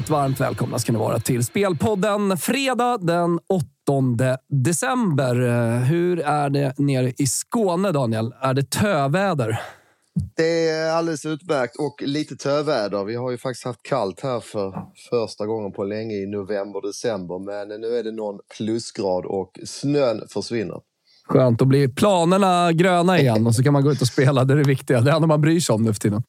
Varmt, varmt välkomna ska ni vara till Spelpodden. Fredag den 8 december. Hur är det nere i Skåne, Daniel? Är det töväder? Det är alldeles utmärkt och lite töväder. Vi har ju faktiskt haft kallt här för första gången på länge i november, december. Men nu är det någon plusgrad och snön försvinner. Skönt, då blir planerna gröna igen och så kan man gå ut och spela. Det är det viktiga. Det är det man bryr sig om nu för tiden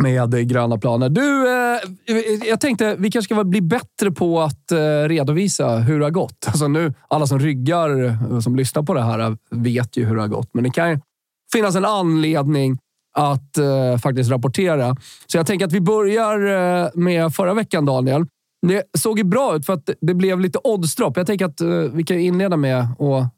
med gröna planer. Du, eh, jag tänkte vi kanske ska bli bättre på att eh, redovisa hur det har gått. Alltså nu, alla som ryggar, eh, som lyssnar på det här, eh, vet ju hur det har gått. Men det kan ju finnas en anledning att eh, faktiskt rapportera. Så jag tänker att vi börjar eh, med förra veckan, Daniel. Det såg ju bra ut för att det blev lite oddsdropp. Jag tänker att eh, vi kan inleda med att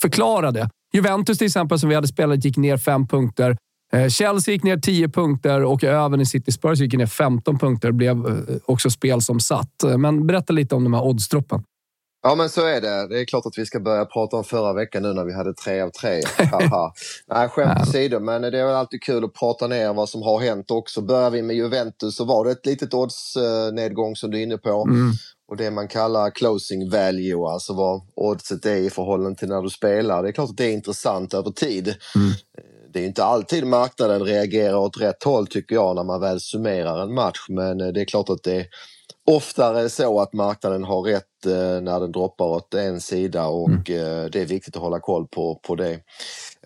förklara det. Juventus till exempel, som vi hade spelat, gick ner fem punkter. Eh, Chelsea gick ner 10 punkter och även i City Spurs gick ner 15 punkter. Blev eh, också spel som satt. Men berätta lite om de här oddsdroppen. Ja men så är det. Det är klart att vi ska börja prata om förra veckan nu när vi hade tre av tre. Nej, skämt åsido, men det är väl alltid kul att prata ner vad som har hänt också. Börjar vi med Juventus så var det ett litet oddsnedgång som du är inne på. Mm. Och det man kallar closing value, alltså vad oddset är i förhållande till när du spelar. Det är klart att det är intressant över tid. Mm det är inte alltid marknaden reagerar åt rätt håll tycker jag när man väl summerar en match. Men eh, det är klart att det är oftare så att marknaden har rätt eh, när den droppar åt en sida och mm. eh, det är viktigt att hålla koll på, på det.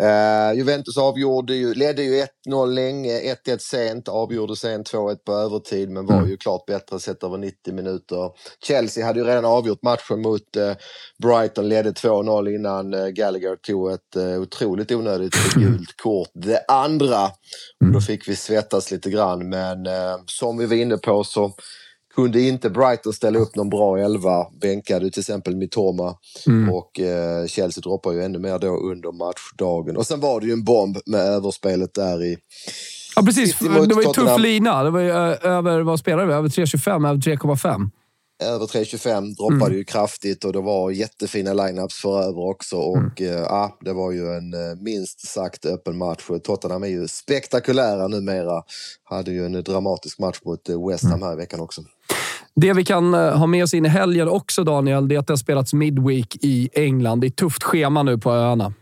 Uh, Juventus avgjorde ju, ledde ju 1-0 länge, 1-1 sent, avgjorde sen 2-1 på övertid men var mm. ju klart bättre sett över 90 minuter. Chelsea hade ju redan avgjort matchen mot uh, Brighton, ledde 2-0 innan uh, Gallagher tog ett uh, otroligt onödigt gult kort. Det andra, mm. då fick vi svettas lite grann men som vi var inne på så kunde inte Brighton ställa upp någon bra elva, bänkade till exempel Mitoma mm. och eh, Chelsea droppar ju ännu mer då under matchdagen. Och sen var det ju en bomb med överspelet där i Ja precis, det var ju tuff lina. Det var ju över, vad spelade vi? Över 3,25, över 3,5 över 3.25 droppade mm. ju kraftigt och det var jättefina lineups för över också. Och mm. ja, det var ju en eh, minst sagt öppen match. Tottenham är ju spektakulära numera. Hade ju en dramatisk match mot eh, West Ham mm. här i veckan också. Det vi kan ha med oss in i helgen också, Daniel, det är att det har spelats Midweek i England. Det är tufft schema nu på öarna.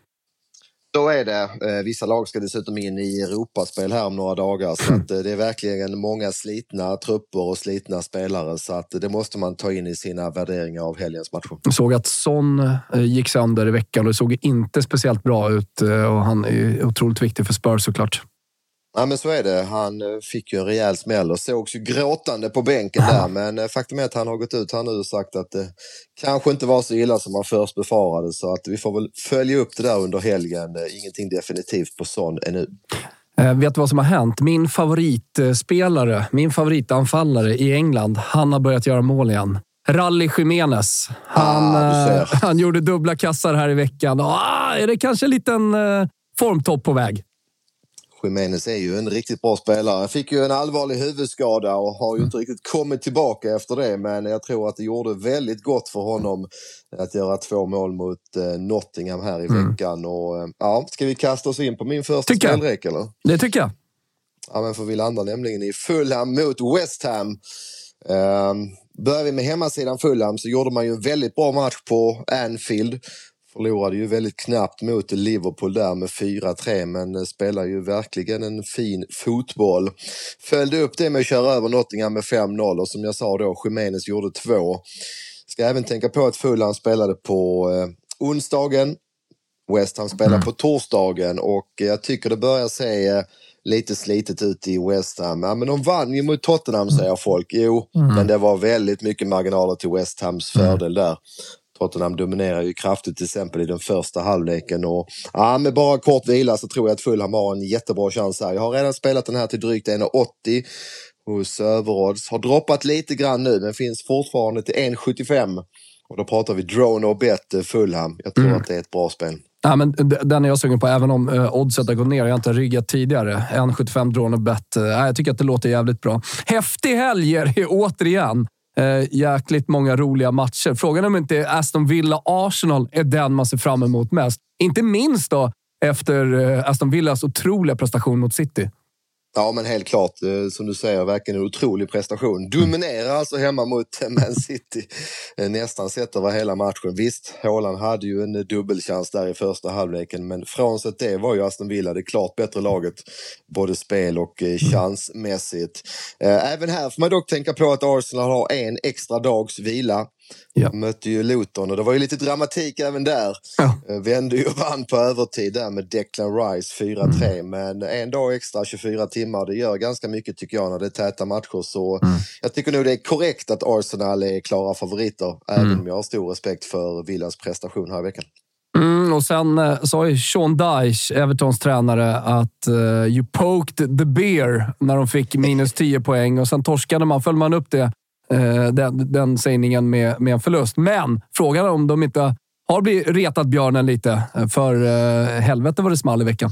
Så är det. Eh, vissa lag ska dessutom in i Europaspel här om några dagar. Så att eh, det är verkligen många slitna trupper och slitna spelare. Så att det måste man ta in i sina värderingar av helgens matcher. Jag såg att Son eh, gick sönder i veckan och det såg inte speciellt bra ut. Eh, och han är otroligt viktig för Spurs såklart. Ja men så är det. Han eh, fick ju en rejäl smäll och sågs ju gråtande på bänken där. Men eh, faktum är att han har gått ut här nu och sagt att det kanske inte var så illa som man först befarade. Så att vi får väl följa upp det där under helgen. Eh, ingenting definitivt på sån ännu. Eh, vet du vad som har hänt? Min favoritspelare, min favoritanfallare i England, han har börjat göra mål igen. Rally Jiménez. Han, ah, han gjorde dubbla kassar här i veckan. Ah, är det kanske en liten eh, formtopp på väg? Jiménez är ju en riktigt bra spelare. Han fick ju en allvarlig huvudskada och har ju inte riktigt kommit tillbaka efter det. Men jag tror att det gjorde väldigt gott för honom att göra två mål mot eh, Nottingham här i mm. veckan. Och, eh, ja, ska vi kasta oss in på min första spelrek eller? Det tycker jag. Ja, men för vi landar nämligen i Fulham mot West Ham. Um, börjar vi med hemmasidan Fulham så gjorde man ju en väldigt bra match på Anfield. Förlorade ju väldigt knappt mot Liverpool där med 4-3 men spelar ju verkligen en fin fotboll. Följde upp det med att köra över Nottingham med 5-0 och som jag sa då, Jiménez gjorde två. Ska även tänka på att Fulham spelade på eh, onsdagen. West Ham spelar mm. på torsdagen och jag tycker det börjar se eh, lite slitet ut i West Ham. Ja, men de vann ju mot Tottenham säger folk. Jo, mm. men det var väldigt mycket marginaler till West Hams mm. fördel där. Tottenham dominerar ju kraftigt till exempel i den första halvleken. Och, ja, med bara kort vila så tror jag att Fulham har en jättebra chans här. Jag har redan spelat den här till drygt 1,80 hos Överodds. Har droppat lite grann nu men finns fortfarande till 1,75. Och då pratar vi drone och bet Fulham. Jag tror mm. att det är ett bra spel. Ja, men den är jag sugen på, även om eh, oddset har gått ner. Jag har inte ryggat tidigare. 1,75 drone och bet. Eh, jag tycker att det låter jävligt bra. Häftig helg är återigen. Eh, jäkligt många roliga matcher. Frågan är om inte Aston Villa-Arsenal är den man ser fram emot mest. Inte minst då efter eh, Aston Villas otroliga prestation mot City. Ja, men helt klart. Eh, som du säger, verkligen en otrolig prestation. Dominerar alltså hemma mot Man City. Eh, nästan sett över hela matchen. Visst, Haaland hade ju en eh, dubbelchans där i första halvleken, men frånsett det var ju Aston Villa det klart bättre laget. Både spel och chansmässigt. Även här får man dock tänka på att Arsenal har en extra dags vila. Ja. De mötte ju Luton och det var ju lite dramatik även där. Ja. Eh, vände ju och vann på övertid där med Declan Rice 4-3. Mm. Men en dag extra, 24 timmar, det gör ganska mycket tycker jag när det är täta matcher. Så mm. jag tycker nog det är korrekt att Arsenal är klara favoriter. Mm. Även om jag har stor respekt för Villas prestation här i veckan. Mm, och sen eh, sa ju Sean Dyche, Evertons tränare, att uh, you poked the bear när de fick minus 10 poäng och sen torskade man. Följde man upp det Eh, Eh, den, den sägningen med, med en förlust. Men frågan är om de inte har blivit retat björnen lite. Eh, för eh, helvete vad det small i veckan.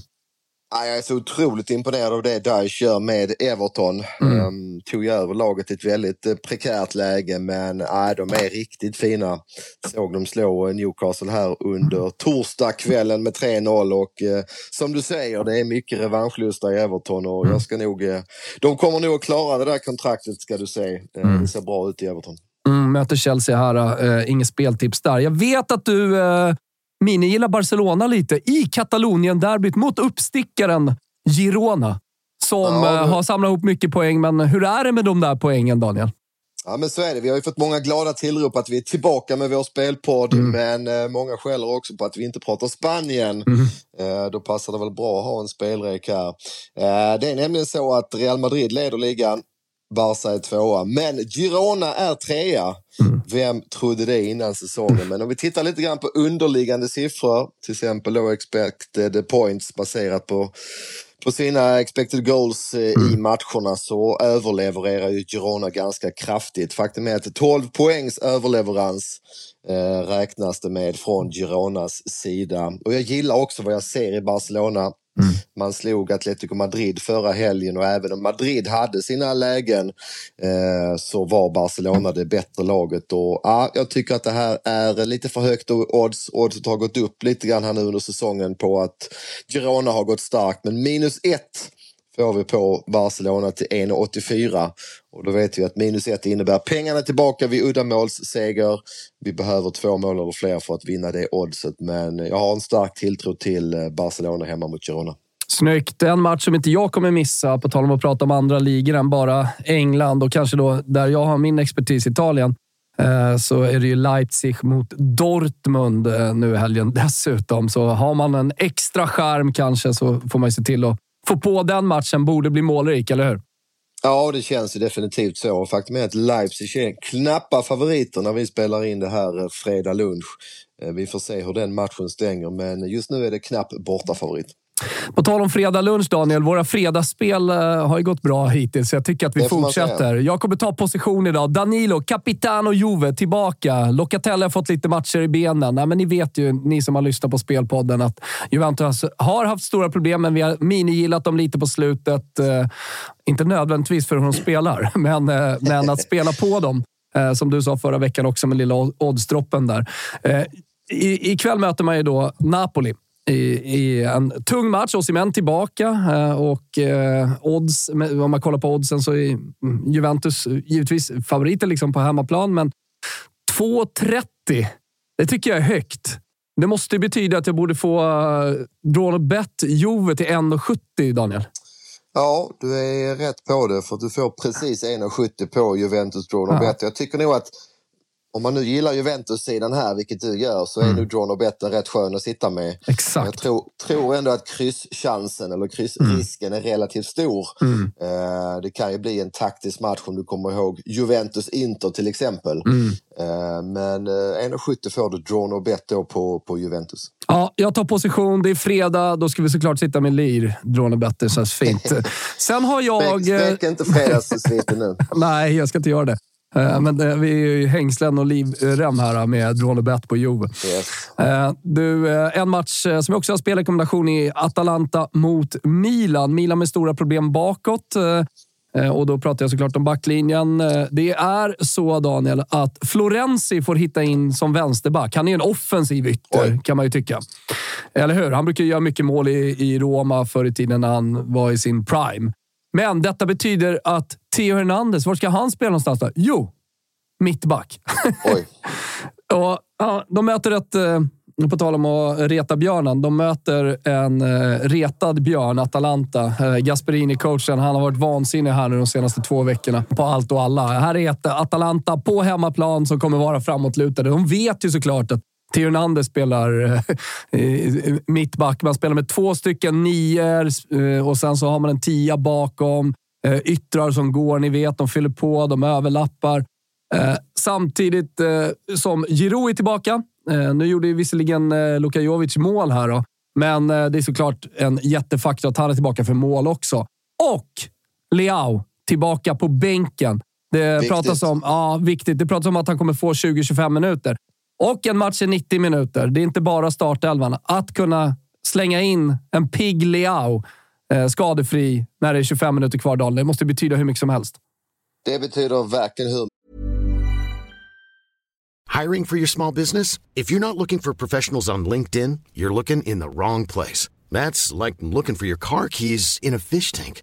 Jag är så otroligt imponerad av det Daesh gör med Everton. Mm. Um, tog ju över laget i ett väldigt uh, prekärt läge men uh, de är riktigt fina. Såg dem slå Newcastle här under torsdagskvällen med 3-0 och uh, som du säger det är mycket revanschlusta i Everton och mm. jag ska nog, uh, de kommer nog att klara det där kontraktet ska du se. Mm. Det ser bra ut i Everton. Mm, möter Chelsea här. Uh, inget speltips där. Jag vet att du Mini gillar Barcelona lite i Katalonien-derbyt mot uppstickaren Girona. Som ja, eh, har samlat ihop mycket poäng, men hur är det med de där poängen, Daniel? Ja, men så är det. Vi har ju fått många glada tillrop att vi är tillbaka med vår spelpodd, mm. men eh, många skäller också på att vi inte pratar Spanien. Mm. Eh, då passar det väl bra att ha en spelrek här. Eh, det är nämligen så att Real Madrid leder ligan Barca är tvåa. Men Girona är trea. Mm. Vem trodde det innan säsongen? Men om vi tittar lite grann på underliggande siffror, till exempel då expected points baserat på på sina expected goals eh, mm. i matcherna så överlevererar ju Girona ganska kraftigt. Faktum är att 12 poängs överleverans eh, räknas det med från Gironas sida. Och jag gillar också vad jag ser i Barcelona. Mm. Man slog Atletico Madrid förra helgen och även om Madrid hade sina lägen eh, så var Barcelona det bättre laget. Och, ja, jag tycker att det här är lite för högt odds. Oddset har gått upp lite grann här nu under säsongen på att Girona har gått starkt. Men minus ett får vi på Barcelona till 1,84. Och då vet vi att minus ett innebär pengarna tillbaka vid uddamålsseger. Vi behöver två mål eller fler för att vinna det oddset, men jag har en stark tilltro till eh, Barcelona hemma mot Girona. Snyggt! En match som inte jag kommer missa, på tal om att prata om andra ligor än bara England och kanske då där jag har min expertis, Italien, eh, så är det ju Leipzig mot Dortmund eh, nu i helgen dessutom. Så har man en extra skärm kanske så får man se till att få på den matchen. Borde bli målrik, eller hur? Ja, det känns ju definitivt så. Faktum är att Leipzig är knappa favoriter när vi spelar in det här eh, fredag lunch. Eh, vi får se hur den matchen stänger, men just nu är det knapp bortafavorit. På tal om fredag lunch, Daniel. Våra fredagsspel uh, har ju gått bra hittills. Jag tycker att vi fortsätter. Jag kommer ta position idag. Danilo, Capitano Juve, tillbaka. Locatelli har fått lite matcher i benen. Nej, men ni vet ju, ni som har lyssnat på Spelpodden, att Juventus har haft stora problem, men vi har minigillat dem lite på slutet. Uh, inte nödvändigtvis för hur de spelar, men, uh, men att spela på dem. som du sa förra veckan också med lilla oddsdroppen där. I, ikväll möter man ju då Napoli i, en tung match. Osimhen tillbaka eh, och eh, odds, om man kollar på oddsen så är Juventus givetvis favoriter liksom på hemmaplan, men 2.30. Det tycker jag är högt. Det måste betyda att jag borde få uh, draw bet Juve till 1,70 Daniel. Ja, du är rätt på det för du får precis 1,70 på Juventus draw bet. Jag tycker nog att om man nu gillar Juventus-sidan här, vilket du gör, så är mm. nog Drawn Better rätt skön att sitta med. Exakt. Jag tror, tror ändå att krysschansen eller kryssrisken mm. är relativt stor. Mm. Uh, det kan ju bli en taktisk match om du kommer ihåg Juventus-Inter till exempel. Mm. Uh, men uh, 1,70 får du Drawn Better på, på Juventus. Ja, jag tar position. Det är fredag. Då ska vi såklart sitta med lir. Drawn Better känns fint. Sen har jag... Spräck inte fredagssviten nu. Nej, jag ska inte göra det. Eh, men det, vi är ju hängslen och livrem här med Drone Bet på Juve. Yes. Eh, du, eh, en match som jag också har spelrekommendation i Atalanta mot Milan. Milan med stora problem bakåt. Och då pratar jag såklart om backlinjen. Det är så, Daniel, att Florenzi får hitta in som vänsterback. Han är en offensiv ytter, Oj. kan man ju tycka. Eller hur? Han brukar göra mycket mål i, i Roma förr i tiden när han var i sin prime. Men detta betyder att Theo Hernandez, var ska han spela någonstans då? Jo, mittback. Oj. och, ja, de möter ett... Eh, på tal om att reta björnen. De möter en eh, retad björn, Atalanta. Eh, Gasperini, coachen, han har varit vansinnig här nu de senaste två veckorna på allt och alla. Här är ett Atalanta på hemmaplan som kommer vara framåtlutade. De vet ju såklart att Theo Hernandez spelar eh, mittback. Man spelar med två stycken nior eh, och sen så har man en tia bakom. Eh, yttrar som går, ni vet. De fyller på, de överlappar. Samtidigt som Giroud är tillbaka. Nu gjorde ju visserligen Luka Jovic mål här, då, men det är såklart en jättefaktor att han är tillbaka för mål också. Och Leao tillbaka på bänken. Det viktigt. pratas om, ja, viktigt. Det pratas om att han kommer få 20-25 minuter. Och en match i 90 minuter. Det är inte bara startelvan. Att kunna slänga in en pigg Leao eh, skadefri när det är 25 minuter kvar, Daniel. Det måste betyda hur mycket som helst. Det betyder verkligen hur Hiring for your small business? If you're not looking for professionals on LinkedIn, you're looking in the wrong place. That's like looking for your car keys in a fish tank.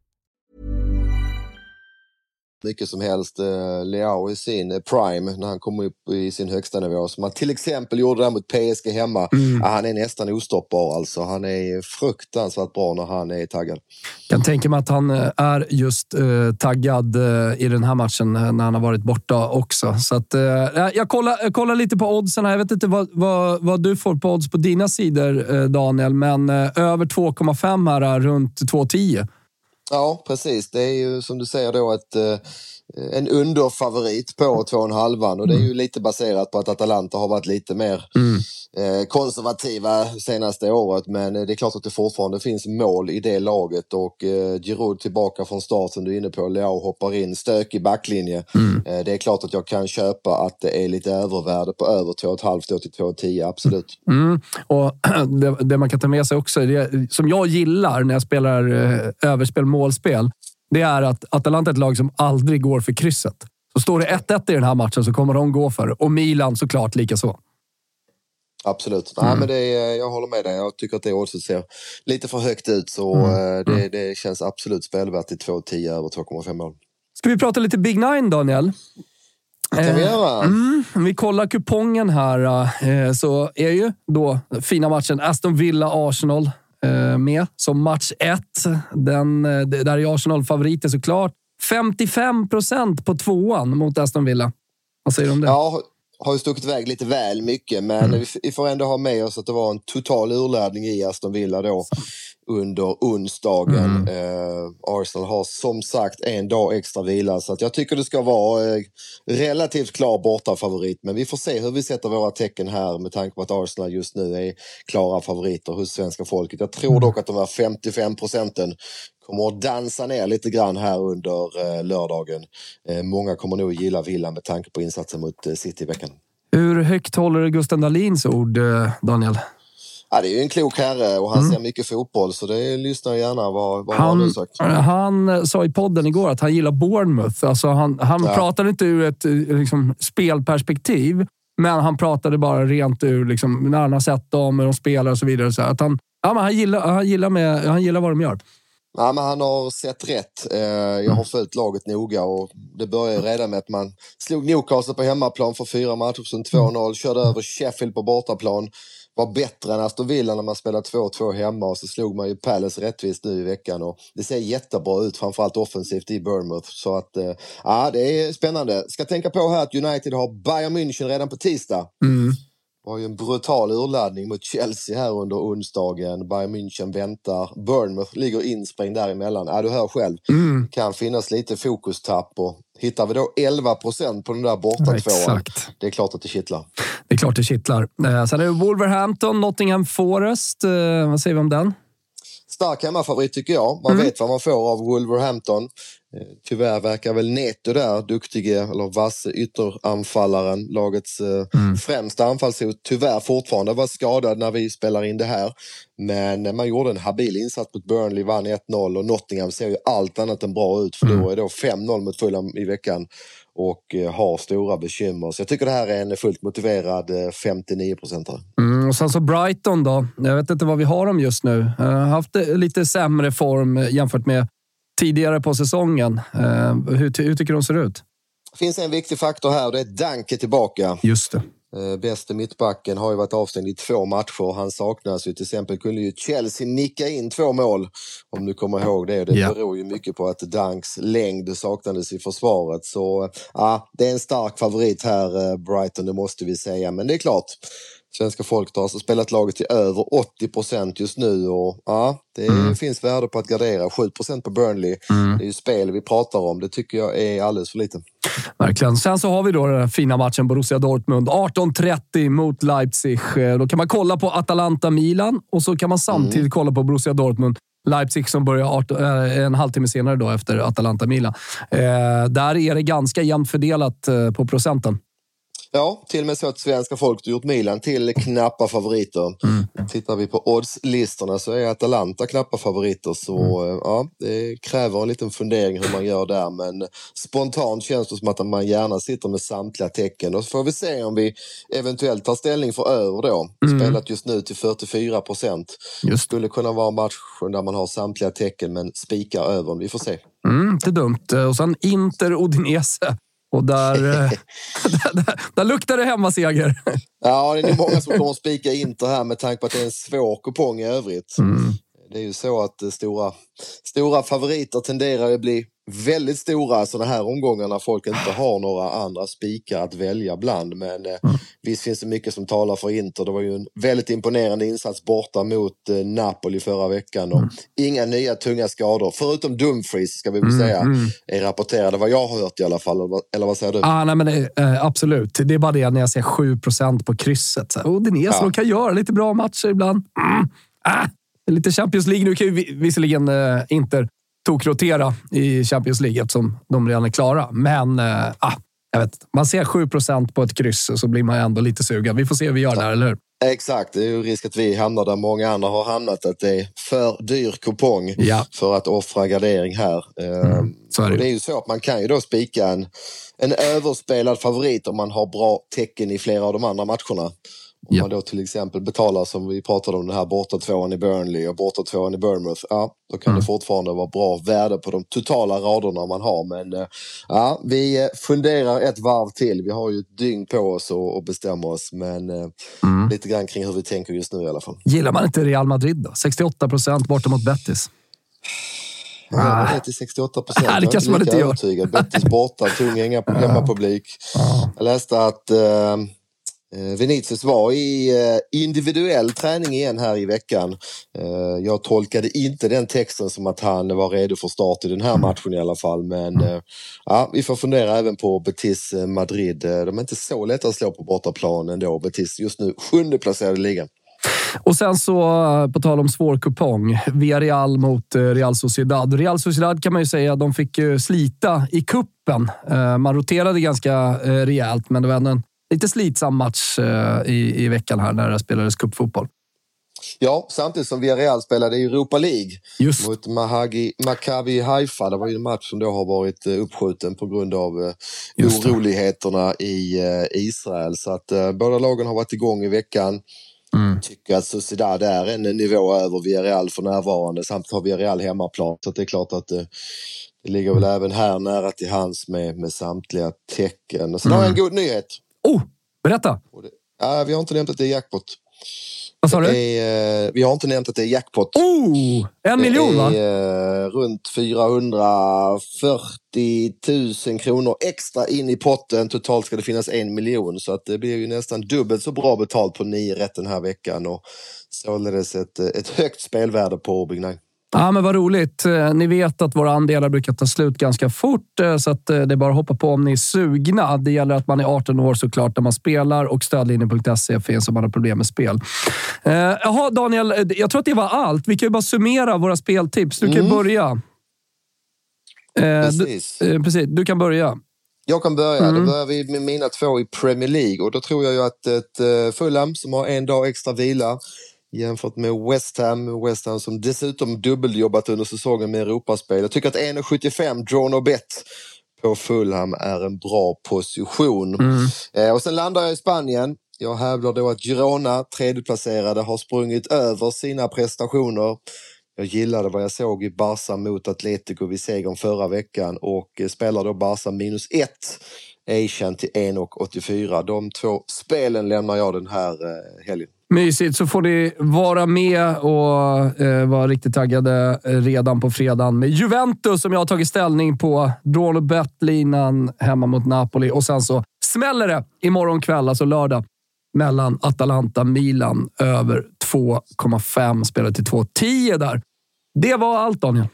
Mycket som helst eh, Leao i sin eh, prime när han kom upp i sin högsta nivå. Som han till exempel gjorde där mot PSG hemma. Mm. Han är nästan ostoppbar alltså. Han är fruktansvärt bra när han är taggad. Jag kan tänka mig att han eh, är just eh, taggad eh, i den här matchen eh, när han har varit borta också. Så att, jag, kollar, jag kollar lite på oddsen här. Jag vet inte vad, vad, vad du får på odds på dina sidor Daniel, men över 2,5 här runt 2,10. Ja, precis. Det är ju som du säger då ett, eh, en underfavorit på 2,5 och det är ju lite baserat på att Atalanta har varit lite mer mm. Eh, konservativa senaste året men det är klart att det fortfarande finns mål i det laget och eh, Giroud tillbaka från start som du är inne på. Leao hoppar in, stökig backlinje. Mm. Eh, det är klart att jag kan köpa att det är lite övervärde på över 2,5 till 2,10 absolut. Mm. Och det, det, man kan ta med sig också, det, som jag gillar när jag spelar överspel målspel, det är att Atalanta är ett lag som aldrig går för krysset. Så står det 1-1 i den här matchen så kommer de gå för det. Och Milan såklart lika så. Absolut. Mm. Nej, men det är, jag håller med dig. Jag tycker att det oddset ser lite för högt ut. Så mm. Eh, det, mm. det känns absolut spelvärt i 2,10 över 2,5 mål. Ska vi prata lite Big Nine, Daniel? Det kan vi göra. Eh, mm, om vi kollar kupongen här eh, så är ju då fina matchen Aston Villa-Arsenal med som match 1. Den, eh, där är Arsenal favoriter såklart. 55 procent på tvåan mot Aston Villa. Vad säger du om det? Ja, har ju stuckit iväg lite väl mycket men mm. vi får ändå ha med oss att det var en total urladdning i Aston Villa då under onsdagen. Mm. Eh, Arsenal har som sagt en dag extra vila så att jag tycker det ska vara eh, relativt klar borta favorit men vi får se hur vi sätter våra tecken här med tanke på att Arsenal just nu är klara favoriter hos svenska folket. Jag tror mm. dock att de här 55 procenten kommer att dansa ner lite grann här under eh, lördagen. Eh, många kommer nog gilla Villa med tanke på insatsen mot eh, City i veckan. Hur högt håller Gusten Dahlins ord, Daniel? Ja, det är ju en klok herre och han mm. ser mycket fotboll så det lyssnar jag gärna. Vad, vad han, har du sagt? Han sa i podden igår att han gillar Bournemouth. Alltså han han ja. pratade inte ur ett liksom, spelperspektiv, men han pratade bara rent ur liksom, när han har sett dem, hur de spelar och så vidare. Så att han, ja, men han, gillar, han, gillar med, han gillar vad de gör. Ja, men han har sett rätt. Eh, jag har mm. följt laget noga och det började redan med att man slog Newcastle på hemmaplan för fyra matcher sedan 2-0, körde över Sheffield på bortaplan, var bättre än Aston Villa när man spelade 2-2 hemma och så slog man ju Palace rättvist nu i veckan och det ser jättebra ut, framförallt offensivt i Bournemouth. Så att, eh, ja, det är spännande. Ska tänka på här att United har Bayern München redan på tisdag. Mm var ju en brutal urladdning mot Chelsea här under onsdagen. Bayern München väntar. Bournemouth ligger insprängd däremellan. Ja, du hör själv. Mm. kan finnas lite fokustapp och hittar vi då 11 procent på den där borta tvåan. Det är klart att det kittlar. Det är klart det kittlar. Eh, sen är det Wolverhampton, Nottingham Forest. Eh, vad säger vi om den? Stark hemmafavorit tycker jag. Man mm. vet vad man får av Wolverhampton. Eh, tyvärr verkar väl Neto där, duktige eller vasse ytteranfallaren, lagets mm. främsta anfallshot, tyvärr fortfarande var skadad när vi spelar in det här. Men man gjorde en habil insats mot Burnley, vann 1-0 och Nottingham ser ju allt annat än bra ut. För mm. då är då 5-0 mot Fulham i veckan och eh, har stora bekymmer. Så jag tycker det här är en fullt motiverad 59 procentare. Mm, och sen så Brighton då. Jag vet inte vad vi har dem just nu. Har haft lite sämre form jämfört med tidigare på säsongen. Eh, hur, hur tycker du de ser ut? Det finns en viktig faktor här och det är Danke tillbaka. Just det. Eh, bäste mittbacken har ju varit avstängd i två matcher. Han saknas ju. Till exempel kunde ju Chelsea nicka in två mål, om du kommer ihåg det. Det yeah. beror ju mycket på att Danks längd saknades i försvaret. Så ja, det är en stark favorit här, eh, Brighton, det måste vi säga. Men det är klart, Svenska folket har alltså spelat laget till över 80 procent just nu och ja, det mm. finns värde på att gardera. 7 procent på Burnley. Mm. Det är ju spel vi pratar om. Det tycker jag är alldeles för lite. Verkligen. Sen så har vi då den fina matchen Borussia Dortmund. 18.30 mot Leipzig. Eh, då kan man kolla på Atalanta-Milan och så kan man samtidigt mm. kolla på Borussia Dortmund. Leipzig som börjar 18, äh, en halvtimme senare då efter Atalanta-Milan. Eh, där är det ganska jämnt fördelat eh, på procenten. Ja, till och med så att svenska folket har gjort Milan till knappa favoriter. Mm. Tittar vi på oddslistorna så är Atalanta knappa favoriter. Så mm. ja, det kräver en liten fundering hur man gör där. Men spontant känns det som att man gärna sitter med samtliga tecken. Och så får vi se om vi eventuellt tar ställning för över då. Mm. Spelat just nu till 44 procent. Skulle kunna vara matchen där man har samtliga tecken men spikar över. Vi får se. Mm, inte dumt. Och sen Inter Odinese. Och där, eh, där, där, där luktar det hemmaseger. Ja, det är många som kommer spika Inter här med tanke på att det är en svår kupong i övrigt. Mm. Det är ju så att stora, stora favoriter tenderar att bli väldigt stora sådana här omgångar när folk inte har några andra spikar att välja bland. Men eh, mm. visst finns det mycket som talar för Inter. Det var ju en väldigt imponerande insats borta mot eh, Napoli förra veckan och mm. inga nya tunga skador. Förutom Dumfries ska vi väl mm, säga mm. är rapporterade vad jag har hört i alla fall. Eller vad säger du? Ah, nej, men eh, absolut. Det är bara det när jag ser 7% på krysset. Så här, oh, Dinesen ja. kan göra lite bra matcher ibland. Mm. Ah, lite Champions League. Nu kan ju visserligen eh, Inter tokrotera i Champions League eftersom de redan är klara. Men äh, jag vet, man ser 7% på ett kryss så blir man ändå lite sugen. Vi får se hur vi gör där, eller hur? Exakt, det är ju risk att vi hamnar där många andra har hamnat. Att det är för dyr kupong ja. för att offra gardering här. Mm, ehm, så är det. det. är ju så att man kan ju då spika en, en överspelad favorit om man har bra tecken i flera av de andra matcherna. Om ja. man då till exempel betalar som vi pratade om den här borta tvåan i Burnley och borta tvåan i Bournemouth. Ja, då kan mm. det fortfarande vara bra värde på de totala raderna man har. Men eh, ja, vi funderar ett varv till. Vi har ju ett dygn på oss att bestämma oss. Men eh, mm. lite grann kring hur vi tänker just nu i alla fall. Gillar man inte Real Madrid då? 68 procent borta mot Betis. Ja, det är till 68 procent. det kanske man inte gör. Betis borta, tung hemmapublik. Jag läste att eh, Eh, Vinicius var i eh, individuell träning igen här i veckan. Eh, jag tolkade inte den texten som att han var redo för start i den här matchen i alla fall. Men ja, vi får fundera även på Betis Madrid. De är inte så lätta att slå på bortaplan ändå. Betis just nu sjunde placerade i ligan. Och sen så, på tal om svår kupong, Villarreal mot Real Sociedad. Real Sociedad kan man ju säga, de fick slita i kuppen. Man roterade ganska rejält, men det var ändå en lite slitsam match eh, i, i veckan här när det spelades cupfotboll. Ja, samtidigt som Villarreal spelade i Europa League Just. mot Mahagi, Maccabi Haifa. Det var ju en match som då har varit eh, uppskjuten på grund av eh, oroligheterna i Israel. Så att båda lagen har varit igång i veckan. Mm. Tycker att Sociedad är en nivå över Villarreal för närvarande. Samtidigt har Villarreal hemmaplan. Så det är klart att det, det ligger väl även här nära till hands med, med samtliga tecken. Och sen mm. har jag en god nyhet. Oh, berätta! Ja, vi har inte nämnt att det är jackpot. Vad sa du? Är, eh, vi har inte nämnt att det är jackpot. Oh, en miljon va? Det är runt 440 000 kronor extra in i potten. Totalt ska det finnas en miljon så att det blir ju nästan dubbelt så bra betalt på nio rätt den här veckan och således ett, ett högt spelvärde på Big Nine. Ja, men vad roligt. Eh, ni vet att våra andelar brukar ta slut ganska fort, eh, så att eh, det är bara att hoppa på om ni är sugna. Det gäller att man är 18 år såklart när man spelar och stödlinjen.se finns om man har problem med spel. Jaha, Daniel. Jag tror att det var allt. Vi kan ju bara summera våra speltips. Du kan mm. börja. Precis. Du, precis. Du kan börja. Jag kan börja. Mm. Då börjar vi med mina två i Premier League och då tror jag ju att ett Fulham som har en dag extra vila jämfört med West Ham. West Ham som dessutom dubbeljobbat under säsongen med Europaspel. Jag tycker att 1,75 drawn och bet på Fulham är en bra position. Mm. Eh, och sen landar jag i Spanien. Jag hävdar då att Girona, tredjeplacerade, har sprungit över sina prestationer. Jag gillade vad jag såg i Barca mot Atletico vid segern förra veckan och eh, spelar då Barca minus 1. Asian till 1,84. De två spelen lämnar jag den här eh, helgen. Mysigt, så får ni vara med och eh, vara riktigt taggade redan på fredagen med Juventus som jag har tagit ställning på. Drawn och bettlinan hemma mot Napoli och sen så smäller det imorgon kväll, alltså lördag, mellan Atalanta-Milan över 2,5 spelare till 2,10 där. Det var allt Daniel.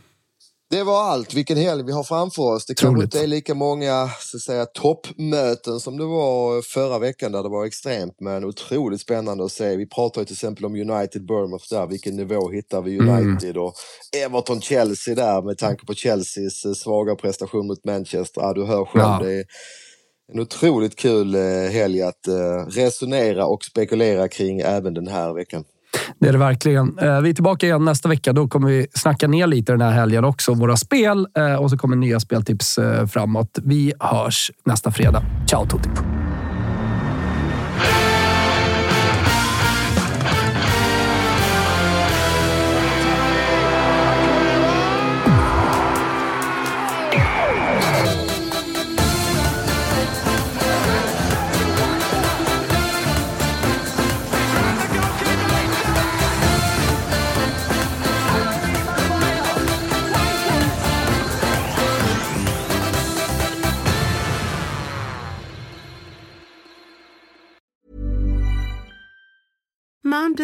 Det var allt. Vilken helg vi har framför oss. Det kanske inte är lika många så att säga, toppmöten som det var förra veckan där det var extremt, men otroligt spännande att se. Vi pratar ju till exempel om United Bournemouth där. Vilken nivå hittar vi mm. United? Mm. Och Everton Chelsea där med tanke på Chelseas eh, svaga prestation mot Manchester. Ja, du hör själv. Ja. Det är en otroligt kul eh, helg att eh, resonera och spekulera kring även den här veckan. Det är det verkligen. Eh, vi är tillbaka igen nästa vecka. Då kommer vi snacka ner lite den här helgen också, våra spel. Eh, och så kommer nya speltips eh, framåt. Vi hörs nästa fredag. Ciao Tutti!